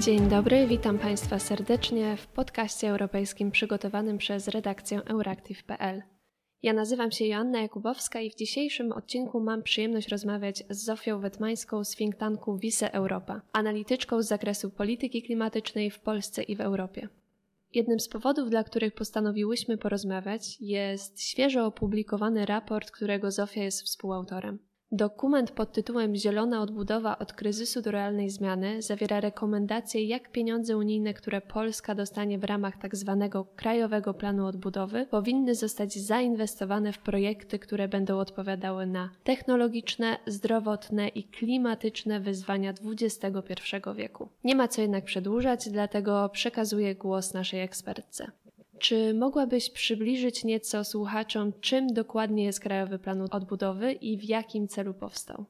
Dzień dobry, witam Państwa serdecznie w podcaście europejskim przygotowanym przez redakcję Euractiv.pl. Ja nazywam się Joanna Jakubowska i w dzisiejszym odcinku mam przyjemność rozmawiać z Zofią Wetmańską z think tanku Wise Europa, analityczką z zakresu polityki klimatycznej w Polsce i w Europie. Jednym z powodów, dla których postanowiłyśmy porozmawiać, jest świeżo opublikowany raport, którego Zofia jest współautorem. Dokument pod tytułem Zielona odbudowa od kryzysu do realnej zmiany zawiera rekomendacje, jak pieniądze unijne, które Polska dostanie w ramach tzw. Tak Krajowego Planu Odbudowy, powinny zostać zainwestowane w projekty, które będą odpowiadały na technologiczne, zdrowotne i klimatyczne wyzwania XXI wieku. Nie ma co jednak przedłużać, dlatego przekazuję głos naszej ekspertce. Czy mogłabyś przybliżyć nieco słuchaczom, czym dokładnie jest Krajowy Plan Odbudowy i w jakim celu powstał?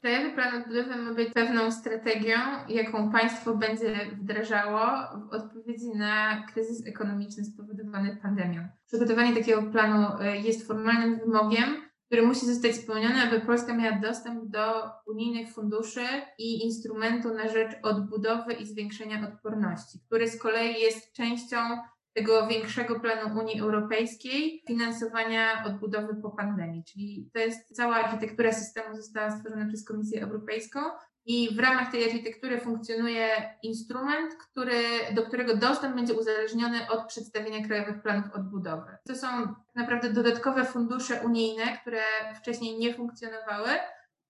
Krajowy Plan Odbudowy ma być pewną strategią, jaką państwo będzie wdrażało w odpowiedzi na kryzys ekonomiczny spowodowany pandemią. Przygotowanie takiego planu e, jest formalnym wymogiem, który musi zostać spełniony, aby Polska miała dostęp do unijnych funduszy i instrumentu na rzecz odbudowy i zwiększenia odporności, który z kolei jest częścią tego większego planu Unii Europejskiej finansowania odbudowy po pandemii. Czyli to jest cała architektura systemu została stworzona przez Komisję Europejską i w ramach tej architektury funkcjonuje instrument, który, do którego dostęp będzie uzależniony od przedstawienia krajowych planów odbudowy. To są naprawdę dodatkowe fundusze unijne, które wcześniej nie funkcjonowały,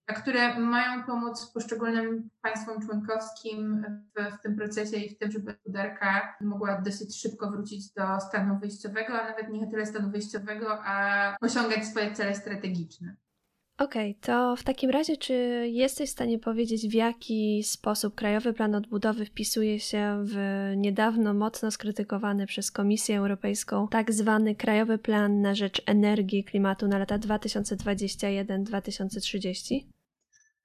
które mają pomóc poszczególnym państwom członkowskim w, w, tym procesie i w tym, żeby gospodarka mogła dosyć szybko wrócić do stanu wyjściowego, a nawet nie tyle stanu wyjściowego, a osiągać swoje cele strategiczne. Okej, okay, to w takim razie, czy jesteś w stanie powiedzieć, w jaki sposób Krajowy Plan Odbudowy wpisuje się w niedawno mocno skrytykowany przez Komisję Europejską tak zwany Krajowy Plan na rzecz energii i klimatu na lata 2021-2030?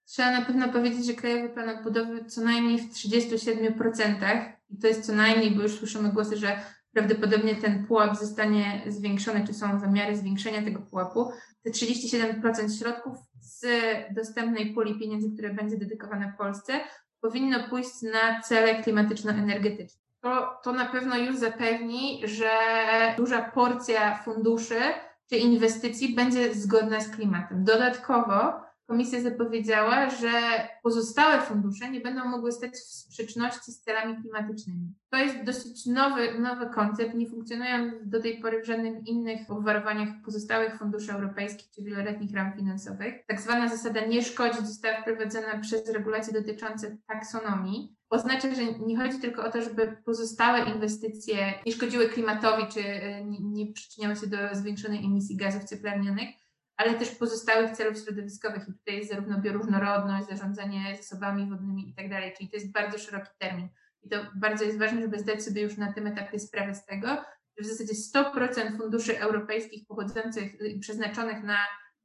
Trzeba na pewno powiedzieć, że Krajowy Plan Odbudowy co najmniej w 37%, i to jest co najmniej, bo już słyszymy głosy, że prawdopodobnie ten pułap zostanie zwiększony, czy są zamiary zwiększenia tego pułapu. Te 37% środków z dostępnej puli pieniędzy, które będzie dedykowane Polsce, powinno pójść na cele klimatyczno-energetyczne. To, to na pewno już zapewni, że duża porcja funduszy czy inwestycji będzie zgodna z klimatem. Dodatkowo Komisja zapowiedziała, że pozostałe fundusze nie będą mogły stać w sprzeczności z celami klimatycznymi. To jest dosyć nowy, nowy koncept, nie funkcjonują do tej pory w żadnych innych obwarowaniach pozostałych funduszy europejskich czy wieloletnich ram finansowych. Tak zwana zasada nie szkodzi została wprowadzona przez regulacje dotyczące taksonomii. Oznacza, że nie chodzi tylko o to, żeby pozostałe inwestycje nie szkodziły klimatowi czy e, nie przyczyniały się do zwiększonej emisji gazów cieplarnianych, ale też pozostałych celów środowiskowych. I tutaj jest zarówno bioróżnorodność, zarządzanie zasobami wodnymi i tak dalej, czyli to jest bardzo szeroki termin. I to bardzo jest ważne, żeby zdać sobie już na tym etapie sprawę z tego, że w zasadzie 100% funduszy europejskich pochodzących i przeznaczonych na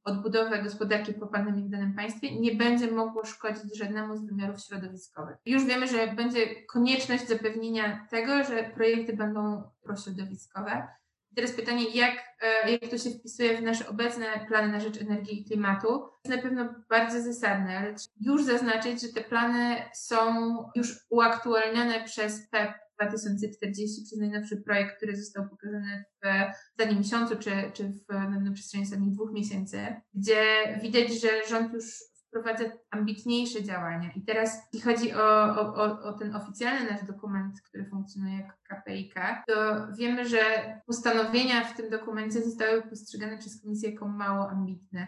odbudowę gospodarki po pandemii w danym państwie nie będzie mogło szkodzić żadnemu z wymiarów środowiskowych. Już wiemy, że będzie konieczność zapewnienia tego, że projekty będą prośrodowiskowe, teraz pytanie, jak, e, jak to się wpisuje w nasze obecne plany na rzecz energii i klimatu? Jest na pewno bardzo zasadne, ale już zaznaczyć, że te plany są już uaktualnione przez PEP 2040, przez najnowszy projekt, który został pokazany w ostatnim miesiącu, czy, czy w, na przestrzeni ostatnich dwóch miesięcy, gdzie widać, że rząd już wprowadza ambitniejsze działania. I teraz, jeśli chodzi o, o, o ten oficjalny nasz dokument, który funkcjonuje jako KPIK, to wiemy, że postanowienia w tym dokumencie zostały postrzegane przez Komisję jako mało ambitne.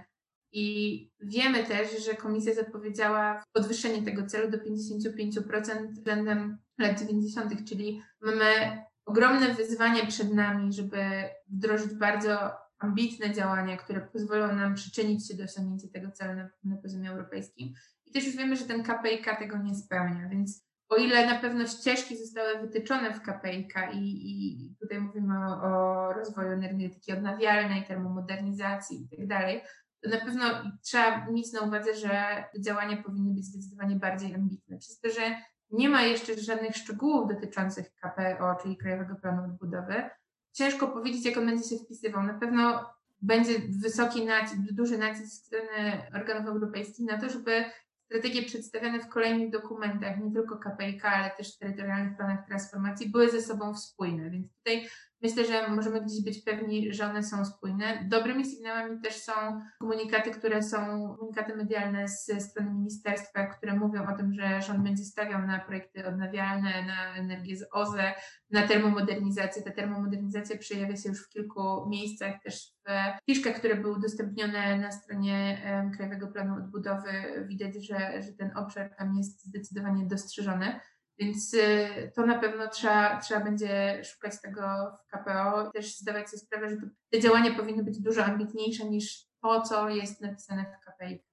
I wiemy też, że Komisja zapowiedziała podwyższenie tego celu do 55% względem lat 90., czyli mamy ogromne wyzwanie przed nami, żeby wdrożyć bardzo ambitne działania, które pozwolą nam przyczynić się do osiągnięcia tego celu na, na poziomie europejskim. I też już wiemy, że ten KPIK tego nie spełnia, więc o ile na pewno ścieżki zostały wytyczone w KPIK i, i tutaj mówimy o, o, rozwoju energetyki odnawialnej, termomodernizacji i tak dalej, to na pewno trzeba mieć na uwadze, że te działania powinny być zdecydowanie bardziej ambitne. Przez to, że nie ma jeszcze żadnych szczegółów dotyczących KPO, czyli Krajowego Planu Odbudowy, ciężko powiedzieć, jak on będzie się wpisywał. Na pewno będzie wysoki nacisk, duży nacisk strony organów europejskich na to, żeby strategie przedstawiane w kolejnych dokumentach, nie tylko KPIK, ale też terytorialnych planach transformacji, były ze sobą spójne. Więc tutaj Myślę, że możemy gdzieś być pewni, że one są spójne. Dobrymi sygnałami też są komunikaty, które są komunikaty medialne ze strony ministerstwa, które mówią o tym, że rząd będzie stawiał na projekty odnawialne, na energię z OZE, na termomodernizację. Ta termomodernizacja przejawia się już w kilku miejscach, też w fiszkach, które były udostępnione na stronie Krajowego Planu Odbudowy. Widać, że, że ten obszar tam jest zdecydowanie dostrzeżony. Więc y, to na pewno trzeba, trzeba będzie szukać tego w KPO, też zdawać sobie sprawę, że te działania powinny być dużo ambitniejsze niż to, co jest napisane w KPI.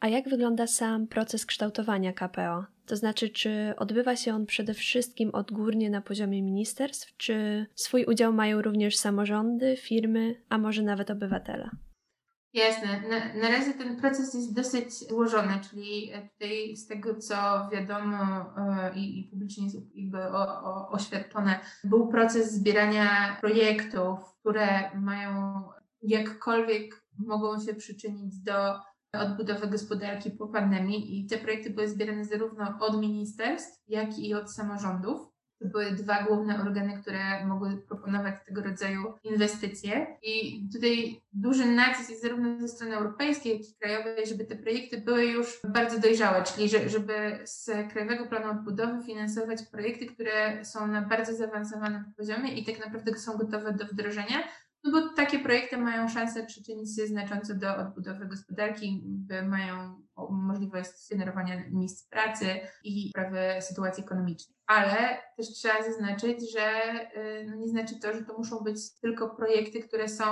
A jak wygląda sam proces kształtowania KPO? To znaczy, czy odbywa się on przede wszystkim odgórnie na poziomie ministerstw, czy swój udział mają również samorządy, firmy, a może nawet obywatele? Jasne. Na, na razie ten proces jest dosyć złożony, czyli tutaj z tego, co wiadomo e, i, i publicznie jest jakby o, o, oświadczone, był proces zbierania projektów, które mają jakkolwiek mogą się przyczynić do odbudowy gospodarki po pandemii i te projekty były zbierane zarówno od ministerstw, jak i od samorządów. To były dwa główne organy, które mogły proponować tego rodzaju inwestycje. I tutaj duży nacisk jest zarówno ze strony europejskiej, jak i krajowej, żeby te projekty były już bardzo dojrzałe, czyli żeby z Krajowego Planu Odbudowy finansować projekty, które są na bardzo zaawansowanym poziomie i tak naprawdę są gotowe do wdrożenia, no bo takie projekty mają szansę przyczynić się znacząco do odbudowy gospodarki, mają możliwość generowania miejsc pracy i poprawy sytuacji ekonomicznej. Ale też trzeba zaznaczyć, że y, no nie znaczy to, że to muszą być tylko projekty, które są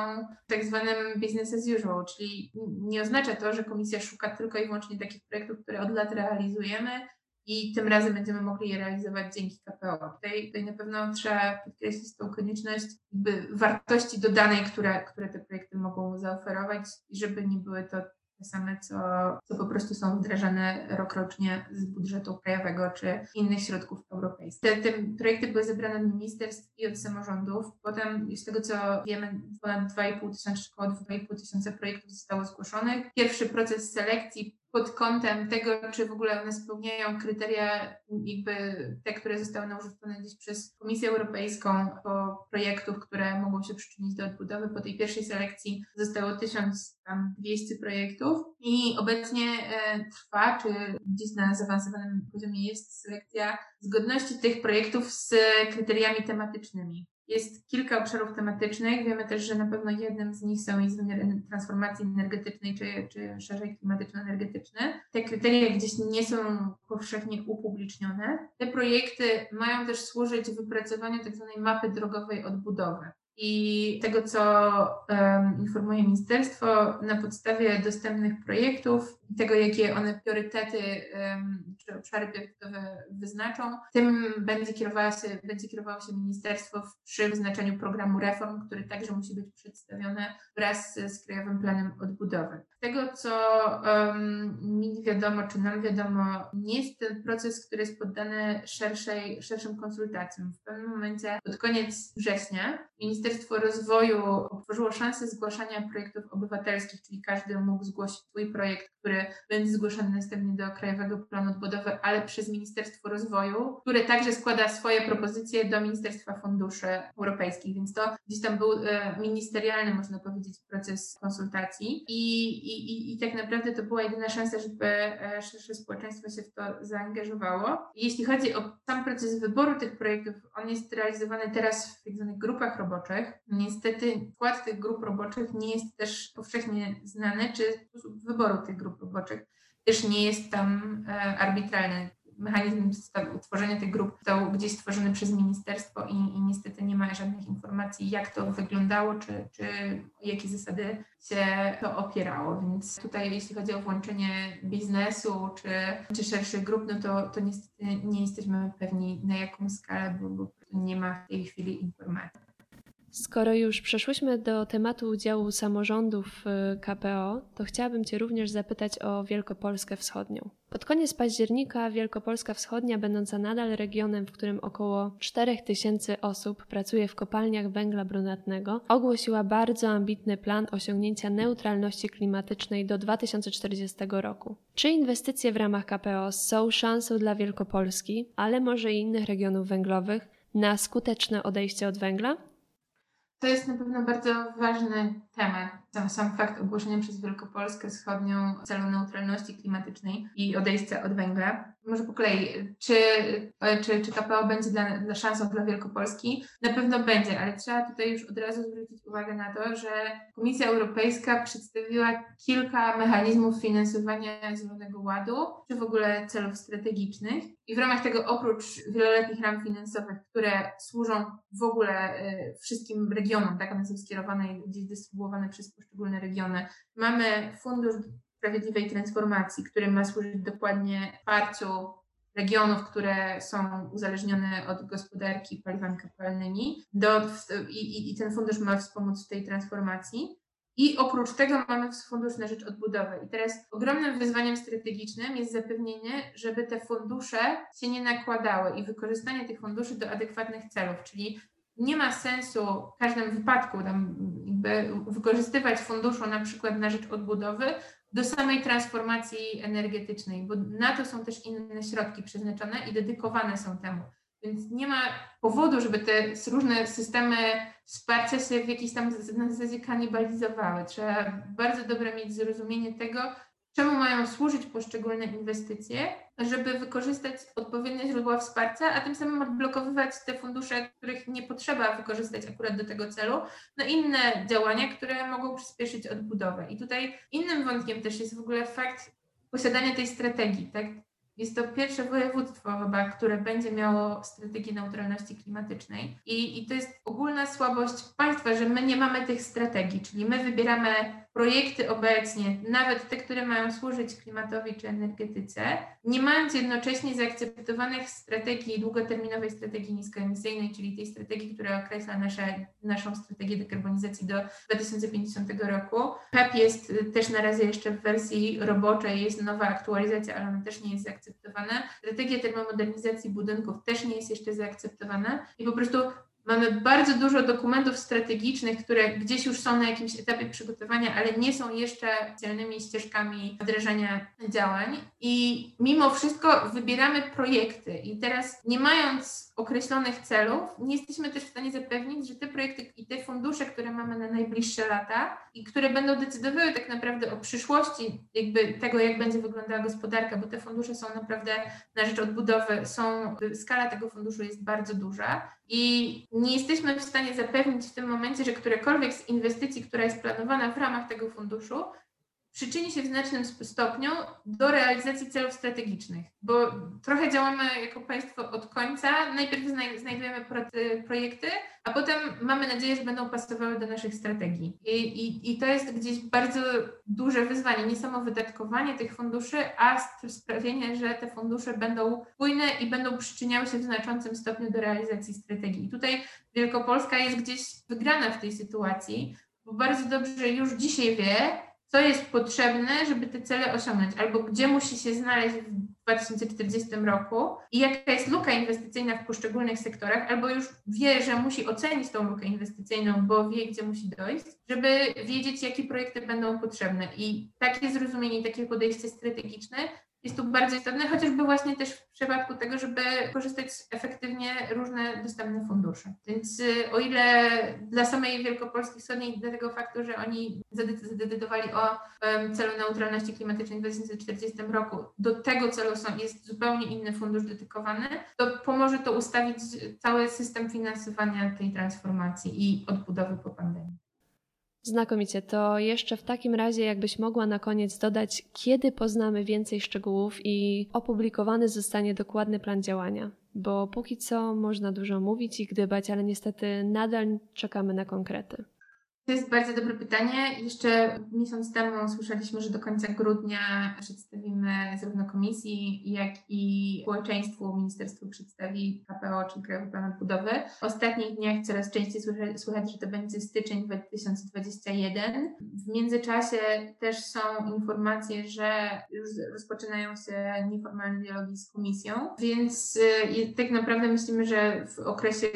tak zwanym business as usual, czyli nie oznacza to, że komisja szuka tylko i wyłącznie takich projektów, które od lat realizujemy, i tym razem będziemy mogli je realizować dzięki KPO. Tutaj, tutaj na pewno trzeba podkreślić tą konieczność wartości dodanej, które, które te projekty mogą zaoferować i żeby nie były to te same, co, co po prostu są wdrażane rokrocznie z budżetu krajowego czy innych środków europejskich. Te, te projekty były zebrane od ministerstw i od samorządów. Potem, z tego co wiemy, ponad 2,5 tysiąca, około 2,5 tysiąca projektów zostało zgłoszonych. Pierwszy proces selekcji pod kątem tego, czy w ogóle one spełniają kryteria, jakby te, które zostały narzucone gdzieś przez Komisję Europejską po projektów, które mogą się przyczynić do odbudowy. Po tej pierwszej selekcji zostało 1200 projektów i obecnie e, trwa, czy gdzieś na zaawansowanym poziomie jest selekcja zgodności tych projektów z kryteriami tematycznymi. Jest kilka obszarów tematycznych. Wiemy też, że na pewno jednym z nich są jest transformacji energetycznej, czy, czy szerzej klimatyczno-energetyczny. Te kryteria gdzieś nie są powszechnie upublicznione. Te projekty mają też służyć wypracowaniu tzw. Tak mapy drogowej odbudowy i tego, co um, informuje ministerstwo na podstawie dostępnych projektów tego, jakie one priorytety um, czy obszary priorytetowe wyznaczą, tym będzie, kierowała się, będzie kierowało się ministerstwo przy wyznaczeniu programu reform, który także musi być przedstawiony wraz z Krajowym Planem Odbudowy. Z tego, co um, mi wiadomo, czy nam wiadomo, nie jest ten proces, który jest poddany szerszej, szerszym konsultacjom. W pewnym momencie, pod koniec września, Ministerstwo Rozwoju otworzyło szansę zgłaszania projektów obywatelskich, czyli każdy mógł zgłosić swój projekt, który będzie zgłoszony następnie do Krajowego Planu Odbudowy, ale przez Ministerstwo Rozwoju, które także składa swoje propozycje do Ministerstwa Funduszy Europejskich, więc to gdzieś tam był e, ministerialny, można powiedzieć, proces konsultacji i, i, i tak naprawdę to była jedyna szansa, żeby e, szersze społeczeństwo się w to zaangażowało. Jeśli chodzi o sam proces wyboru tych projektów, on jest realizowany teraz w tak zwanych grupach roboczych. Niestety skład tych grup roboczych nie jest też powszechnie znany, czy sposób wyboru tych grup roboczych też nie jest tam e, arbitralny. Mechanizm utworzenia tych grup został gdzieś stworzony przez ministerstwo i, i niestety nie ma żadnych informacji, jak to wyglądało, czy, czy jakie zasady się to opierało. Więc tutaj, jeśli chodzi o włączenie biznesu czy, czy szerszych grup, no to, to niestety nie jesteśmy pewni, na jaką skalę, bo, bo nie ma w tej chwili informacji. Skoro już przeszłyśmy do tematu udziału samorządów KPO, to chciałabym Cię również zapytać o Wielkopolskę Wschodnią. Pod koniec października Wielkopolska Wschodnia, będąca nadal regionem, w którym około 4000 osób pracuje w kopalniach węgla brunatnego, ogłosiła bardzo ambitny plan osiągnięcia neutralności klimatycznej do 2040 roku. Czy inwestycje w ramach KPO są szansą dla Wielkopolski, ale może i innych regionów węglowych na skuteczne odejście od węgla? To jest na pewno bardzo ważny temat. Sam, sam fakt ogłoszenia przez Wielkopolskę Wschodnią celu neutralności klimatycznej i odejścia od węgla. Może po kolei, czy, czy, czy KPO będzie dla, dla szansą dla Wielkopolski? Na pewno będzie, ale trzeba tutaj już od razu zwrócić uwagę na to, że Komisja Europejska przedstawiła kilka mechanizmów finansowania Zielonego Ładu, czy w ogóle celów strategicznych. I w ramach tego oprócz wieloletnich ram finansowych, które służą w ogóle y, wszystkim regionom, tak one są skierowane i gdzieś dystrybuowane przez poszczególne regiony, mamy Fundusz Sprawiedliwej Transformacji, który ma służyć dokładnie wsparciu regionów, które są uzależnione od gospodarki paliwami kopalnymi do, i, i ten fundusz ma wspomóc w tej transformacji. I oprócz tego mamy Fundusz na Rzecz Odbudowy. I teraz ogromnym wyzwaniem strategicznym jest zapewnienie, żeby te fundusze się nie nakładały i wykorzystanie tych funduszy do adekwatnych celów, czyli nie ma sensu w każdym wypadku tam wykorzystywać funduszu na przykład na rzecz odbudowy do samej transformacji energetycznej, bo na to są też inne środki przeznaczone i dedykowane są temu. Więc nie ma powodu, żeby te różne systemy wsparcia się w jakiś tam na zasadzie kanibalizowały. Trzeba bardzo dobre mieć zrozumienie tego, czemu mają służyć poszczególne inwestycje, żeby wykorzystać odpowiednie źródła wsparcia, a tym samym odblokowywać te fundusze, których nie potrzeba wykorzystać akurat do tego celu, na inne działania, które mogą przyspieszyć odbudowę. I tutaj innym wątkiem też jest w ogóle fakt posiadania tej strategii, tak? Jest to pierwsze województwo chyba, które będzie miało strategię neutralności klimatycznej. I, I to jest ogólna słabość państwa, że my nie mamy tych strategii, czyli my wybieramy projekty obecnie, nawet te, które mają służyć klimatowi czy energetyce, nie mając jednocześnie zaakceptowanych strategii, długoterminowej strategii niskoemisyjnej, czyli tej strategii, która określa nasze, naszą strategię dekarbonizacji do 2050 roku. PEP jest też na razie jeszcze w wersji roboczej, jest nowa aktualizacja, ale ona też nie jest zaakceptowana. Strategia termomodernizacji budynków też nie jest jeszcze zaakceptowana i po prostu Mamy bardzo dużo dokumentów strategicznych, które gdzieś już są na jakimś etapie przygotowania, ale nie są jeszcze celnymi ścieżkami wdrażania działań. I mimo wszystko wybieramy projekty. I teraz, nie mając określonych celów, nie jesteśmy też w stanie zapewnić, że te projekty i te fundusze, które mamy na najbliższe lata i które będą decydowały tak naprawdę o przyszłości, jakby tego, jak będzie wyglądała gospodarka, bo te fundusze są naprawdę na rzecz odbudowy, są, skala tego funduszu jest bardzo duża i nie jesteśmy w stanie zapewnić w tym momencie, że którekolwiek z inwestycji, która jest planowana w ramach tego funduszu, przyczyni się w znacznym stopniu do realizacji celów strategicznych, bo trochę działamy jako państwo od końca. Najpierw znajdujemy projekty, a potem mamy nadzieję, że będą pasowały do naszych strategii. I, i, i to jest gdzieś bardzo duże wyzwanie, nie samo wydatkowanie tych funduszy, a sprawienie, że te fundusze będą spójne i będą przyczyniały się w znaczącym stopniu do realizacji strategii. I tutaj Wielkopolska jest gdzieś wygrana w tej sytuacji, bo bardzo dobrze już dzisiaj wie, co jest potrzebne, żeby te cele osiągnąć, albo gdzie musi się znaleźć w 2040 roku i jaka jest luka inwestycyjna w poszczególnych sektorach, albo już wie, że musi ocenić tą lukę inwestycyjną, bo wie, gdzie musi dojść, żeby wiedzieć, jakie projekty będą potrzebne. I takie zrozumienie, takie podejście strategiczne jest tu bardzo istotne, chociażby właśnie też w przypadku tego, żeby korzystać efektywnie różne dostępne fundusze. Więc y, o ile dla samej Wielkopolski Wschodniej, do tego faktu, że oni zadecydowali o celu neutralności klimatycznej w 2040 roku, do tego celu są, jest zupełnie inny fundusz dedykowany, to pomoże to ustawić cały system finansowania tej transformacji i odbudowy po pandemii. Znakomicie. To jeszcze w takim razie, jakbyś mogła na koniec dodać, kiedy poznamy więcej szczegółów i opublikowany zostanie dokładny plan działania? Bo póki co można dużo mówić i gdybać, ale niestety nadal czekamy na konkrety. To jest bardzo dobre pytanie. Jeszcze miesiąc temu słyszeliśmy, że do końca grudnia przedstawimy zarówno komisji, jak i społeczeństwu ministerstwo przedstawi KPO, czyli Krajowy Plan Odbudowy. W ostatnich dniach coraz częściej słychać, że to będzie styczeń 2021. W międzyczasie też są informacje, że już rozpoczynają się nieformalne dialogi z komisją, więc y, tak naprawdę myślimy, że w okresie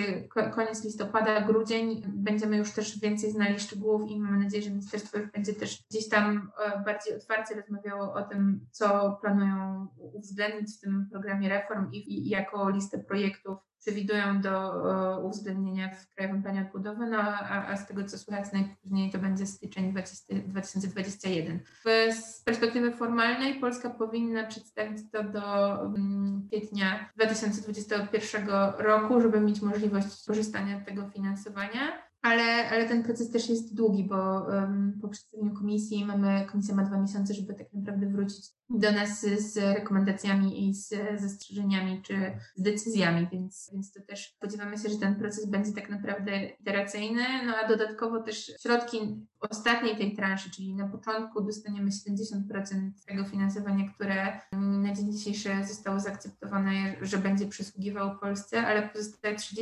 koniec listopada, grudzień będziemy już też więcej znali szczegółów i mamy nadzieję, że ministerstwo będzie też gdzieś tam e, bardziej otwarcie rozmawiało o tym, co planują uwzględnić w tym programie reform i, jako listę projektów przewidują do e, uwzględnienia w Krajowym Planie Odbudowy, no a, a z tego co słychać najpóźniej to będzie styczeń 20, 2021. W, z perspektywy formalnej Polska powinna przedstawić to do um, kwietnia 2021 roku, żeby mieć możliwość korzystania z tego finansowania. Ale, ale ten proces też jest długi, bo um, po przedstawieniu komisji mamy, komisja ma dwa miesiące, żeby tak naprawdę wrócić do nas z rekomendacjami i z zastrzeżeniami czy z decyzjami, więc, więc to też spodziewamy się, że ten proces będzie tak naprawdę iteracyjny, no a dodatkowo też środki ostatniej tej transzy, czyli na początku dostaniemy 70% tego finansowania, które na dzień dzisiejszy zostało zaakceptowane, że będzie przysługiwało Polsce, ale pozostałe 30%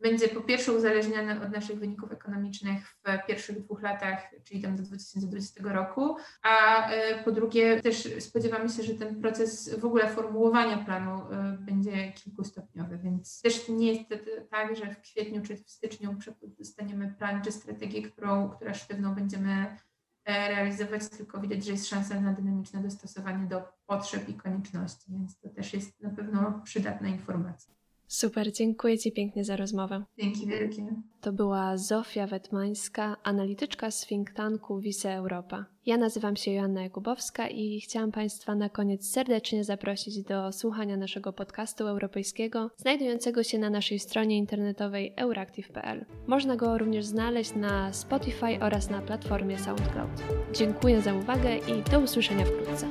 będzie po pierwsze uzależnione od naszych wyników ekonomicznych w pierwszych dwóch latach, czyli tam do 2020 roku, a e, po drugie też spodziewamy się, że ten proces w ogóle formułowania planu y, będzie kilkustopniowy, więc też nie jest tak, że w kwietniu czy w styczniu dostaniemy plan czy strategię, którą, która sztywną będziemy e, realizować, tylko widać, że jest szansa na dynamiczne dostosowanie do potrzeb i konieczności, więc to też jest na pewno przydatna informacja. Super, dziękuję Ci pięknie za rozmowę. Dzięki wielkie. To była Zofia Wetmańska, analityczka z think tanku Wise Europa. Ja nazywam się Joanna Jakubowska i chciałam Państwa na koniec serdecznie zaprosić do słuchania naszego podcastu europejskiego, znajdującego się na naszej stronie internetowej euractiv.pl. Można go również znaleźć na Spotify oraz na platformie SoundCloud. Dziękuję za uwagę i do usłyszenia wkrótce.